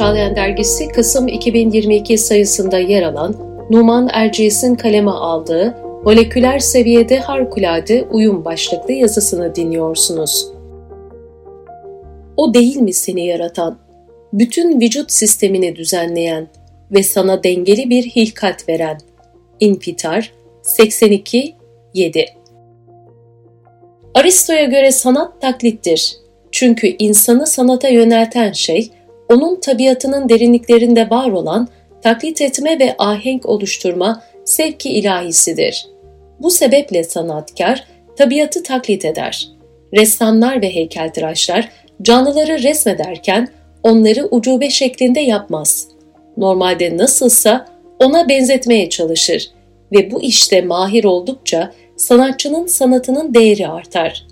Çağlayan Dergisi Kasım 2022 sayısında yer alan Numan Erciyes'in kaleme aldığı Moleküler Seviyede Harikulade Uyum başlıklı yazısını dinliyorsunuz. O değil mi seni yaratan, bütün vücut sistemini düzenleyen ve sana dengeli bir hilkat veren? İnfitar 82 7 Aristo'ya göre sanat taklittir. Çünkü insanı sanata yönelten şey, onun tabiatının derinliklerinde var olan taklit etme ve ahenk oluşturma sevki ilahisidir. Bu sebeple sanatkar tabiatı taklit eder. Ressamlar ve heykeltıraşlar canlıları resmederken onları ucube şeklinde yapmaz. Normalde nasılsa ona benzetmeye çalışır ve bu işte mahir oldukça sanatçının sanatının değeri artar.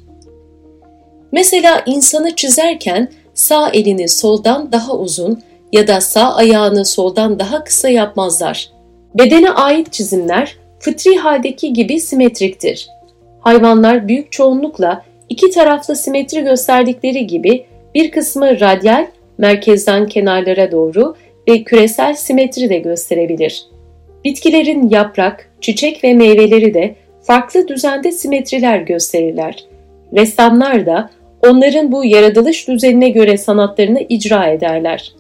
Mesela insanı çizerken sağ elini soldan daha uzun ya da sağ ayağını soldan daha kısa yapmazlar. Bedene ait çizimler fıtri haldeki gibi simetriktir. Hayvanlar büyük çoğunlukla iki taraflı simetri gösterdikleri gibi bir kısmı radyal, merkezden kenarlara doğru ve küresel simetri de gösterebilir. Bitkilerin yaprak, çiçek ve meyveleri de farklı düzende simetriler gösterirler. Ressamlar da onların bu yaratılış düzenine göre sanatlarını icra ederler.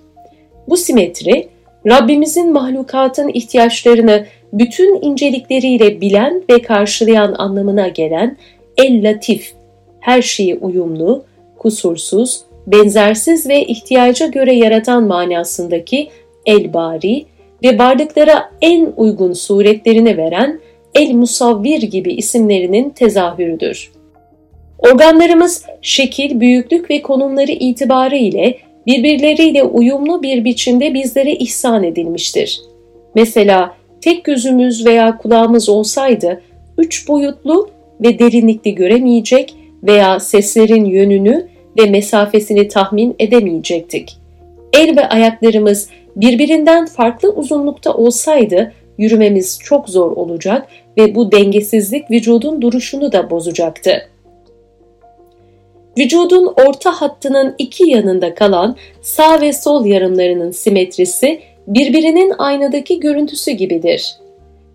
Bu simetri, Rabbimizin mahlukatın ihtiyaçlarını bütün incelikleriyle bilen ve karşılayan anlamına gelen el-latif, her şeyi uyumlu, kusursuz, benzersiz ve ihtiyaca göre yaratan manasındaki el-bari ve varlıklara en uygun suretlerini veren el-musavvir gibi isimlerinin tezahürüdür. Organlarımız şekil, büyüklük ve konumları itibarı ile birbirleriyle uyumlu bir biçimde bizlere ihsan edilmiştir. Mesela tek gözümüz veya kulağımız olsaydı üç boyutlu ve derinlikli göremeyecek veya seslerin yönünü ve mesafesini tahmin edemeyecektik. El ve ayaklarımız birbirinden farklı uzunlukta olsaydı yürümemiz çok zor olacak ve bu dengesizlik vücudun duruşunu da bozacaktı. Vücudun orta hattının iki yanında kalan sağ ve sol yarımlarının simetrisi birbirinin aynadaki görüntüsü gibidir.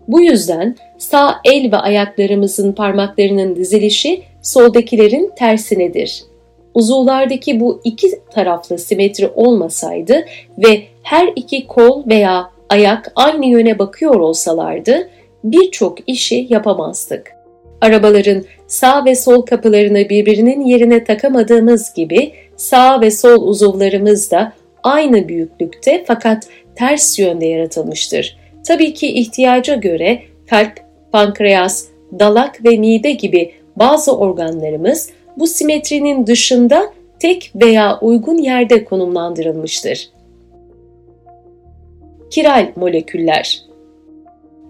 Bu yüzden sağ el ve ayaklarımızın parmaklarının dizilişi soldakilerin tersinedir. Uzuvlardaki bu iki taraflı simetri olmasaydı ve her iki kol veya ayak aynı yöne bakıyor olsalardı birçok işi yapamazdık. Arabaların sağ ve sol kapılarını birbirinin yerine takamadığımız gibi sağ ve sol uzuvlarımız da aynı büyüklükte fakat ters yönde yaratılmıştır. Tabii ki ihtiyaca göre kalp, pankreas, dalak ve mide gibi bazı organlarımız bu simetrinin dışında tek veya uygun yerde konumlandırılmıştır. Kiral moleküller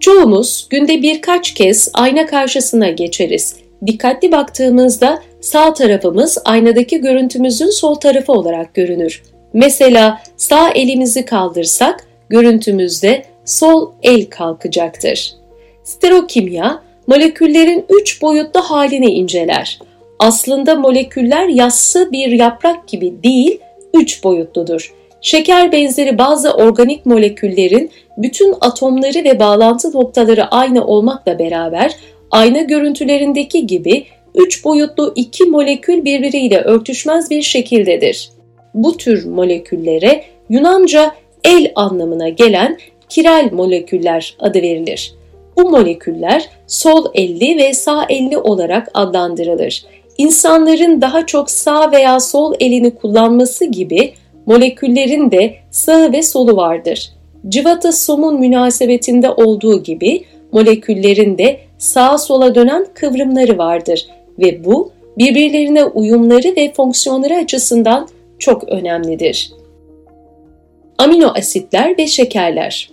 Çoğumuz günde birkaç kez ayna karşısına geçeriz. Dikkatli baktığımızda sağ tarafımız aynadaki görüntümüzün sol tarafı olarak görünür. Mesela sağ elimizi kaldırsak görüntümüzde sol el kalkacaktır. Sterokimya moleküllerin üç boyutlu halini inceler. Aslında moleküller yassı bir yaprak gibi değil, üç boyutludur. Şeker benzeri bazı organik moleküllerin bütün atomları ve bağlantı noktaları aynı olmakla beraber ayna görüntülerindeki gibi üç boyutlu iki molekül birbiriyle örtüşmez bir şekildedir. Bu tür moleküllere Yunanca el anlamına gelen kiral moleküller adı verilir. Bu moleküller sol elli ve sağ elli olarak adlandırılır. İnsanların daha çok sağ veya sol elini kullanması gibi moleküllerin de sağ ve solu vardır. Civata somun münasebetinde olduğu gibi moleküllerin de sağa sola dönen kıvrımları vardır ve bu birbirlerine uyumları ve fonksiyonları açısından çok önemlidir. Amino asitler ve şekerler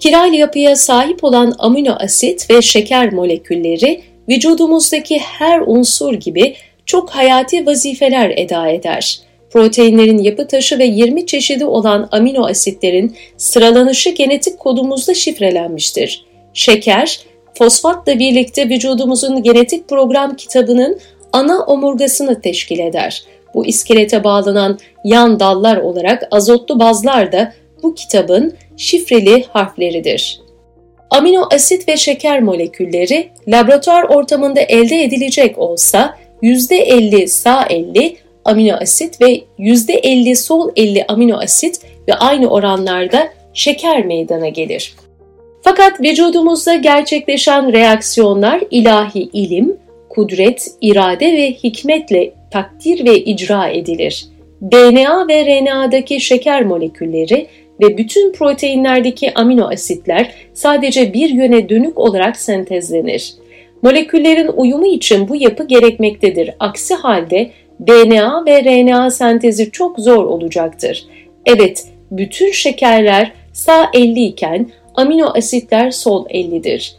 Kiral yapıya sahip olan amino asit ve şeker molekülleri vücudumuzdaki her unsur gibi çok hayati vazifeler eda eder. Proteinlerin yapı taşı ve 20 çeşidi olan amino asitlerin sıralanışı genetik kodumuzda şifrelenmiştir. Şeker, fosfatla birlikte vücudumuzun genetik program kitabının ana omurgasını teşkil eder. Bu iskelete bağlanan yan dallar olarak azotlu bazlar da bu kitabın şifreli harfleridir. Amino asit ve şeker molekülleri laboratuvar ortamında elde edilecek olsa %50 sağ 50 amino asit ve %50 sol 50 amino asit ve aynı oranlarda şeker meydana gelir. Fakat vücudumuzda gerçekleşen reaksiyonlar ilahi ilim, kudret, irade ve hikmetle takdir ve icra edilir. DNA ve RNA'daki şeker molekülleri ve bütün proteinlerdeki amino asitler sadece bir yöne dönük olarak sentezlenir. Moleküllerin uyumu için bu yapı gerekmektedir. Aksi halde DNA ve RNA sentezi çok zor olacaktır. Evet, bütün şekerler sağ 50 iken amino asitler sol 50'dir.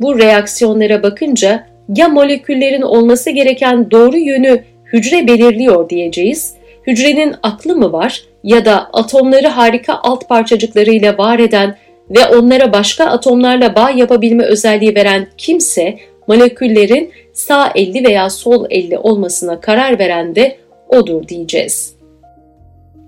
Bu reaksiyonlara bakınca ya moleküllerin olması gereken doğru yönü hücre belirliyor diyeceğiz, hücrenin aklı mı var ya da atomları harika alt parçacıklarıyla var eden ve onlara başka atomlarla bağ yapabilme özelliği veren kimse moleküllerin sağ 50 veya sol 50 olmasına karar veren de odur diyeceğiz.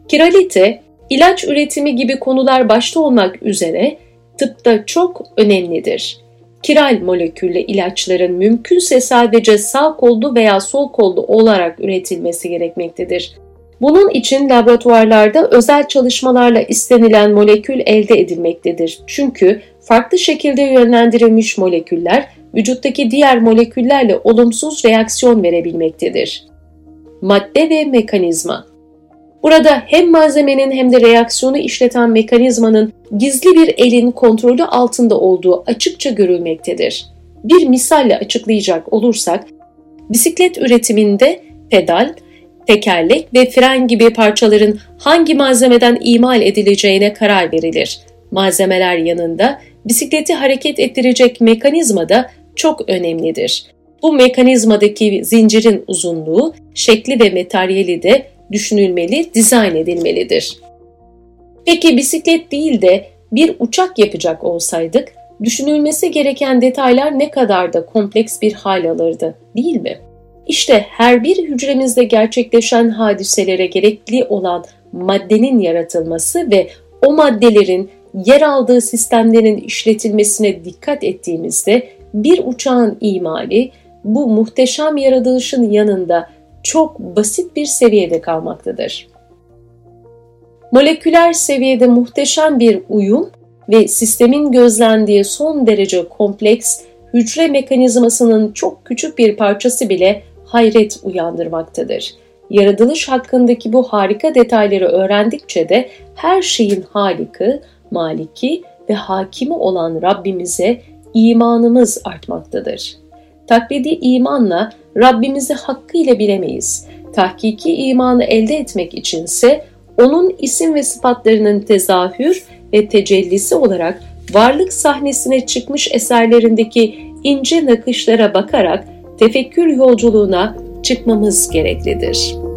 Kiralite, ilaç üretimi gibi konular başta olmak üzere tıpta çok önemlidir. Kiral moleküllü ilaçların mümkünse sadece sağ kollu veya sol kollu olarak üretilmesi gerekmektedir. Bunun için laboratuvarlarda özel çalışmalarla istenilen molekül elde edilmektedir. Çünkü farklı şekilde yönlendirilmiş moleküller vücuttaki diğer moleküllerle olumsuz reaksiyon verebilmektedir. Madde ve mekanizma Burada hem malzemenin hem de reaksiyonu işleten mekanizmanın gizli bir elin kontrolü altında olduğu açıkça görülmektedir. Bir misalle açıklayacak olursak, bisiklet üretiminde pedal, tekerlek ve fren gibi parçaların hangi malzemeden imal edileceğine karar verilir. Malzemeler yanında bisikleti hareket ettirecek mekanizma da çok önemlidir. Bu mekanizmadaki zincirin uzunluğu, şekli ve materyali de düşünülmeli, dizayn edilmelidir. Peki bisiklet değil de bir uçak yapacak olsaydık, düşünülmesi gereken detaylar ne kadar da kompleks bir hal alırdı, değil mi? İşte her bir hücremizde gerçekleşen hadiselere gerekli olan maddenin yaratılması ve o maddelerin yer aldığı sistemlerin işletilmesine dikkat ettiğimizde bir uçağın imali bu muhteşem yaratılışın yanında çok basit bir seviyede kalmaktadır. Moleküler seviyede muhteşem bir uyum ve sistemin gözlendiği son derece kompleks hücre mekanizmasının çok küçük bir parçası bile hayret uyandırmaktadır. Yaratılış hakkındaki bu harika detayları öğrendikçe de her şeyin haliki, maliki ve hakimi olan Rabbimize imanımız artmaktadır. Taklidi imanla Rabbimizi hakkıyla bilemeyiz. Tahkiki imanı elde etmek içinse onun isim ve sıfatlarının tezahür ve tecellisi olarak varlık sahnesine çıkmış eserlerindeki ince nakışlara bakarak tefekkür yolculuğuna çıkmamız gereklidir.''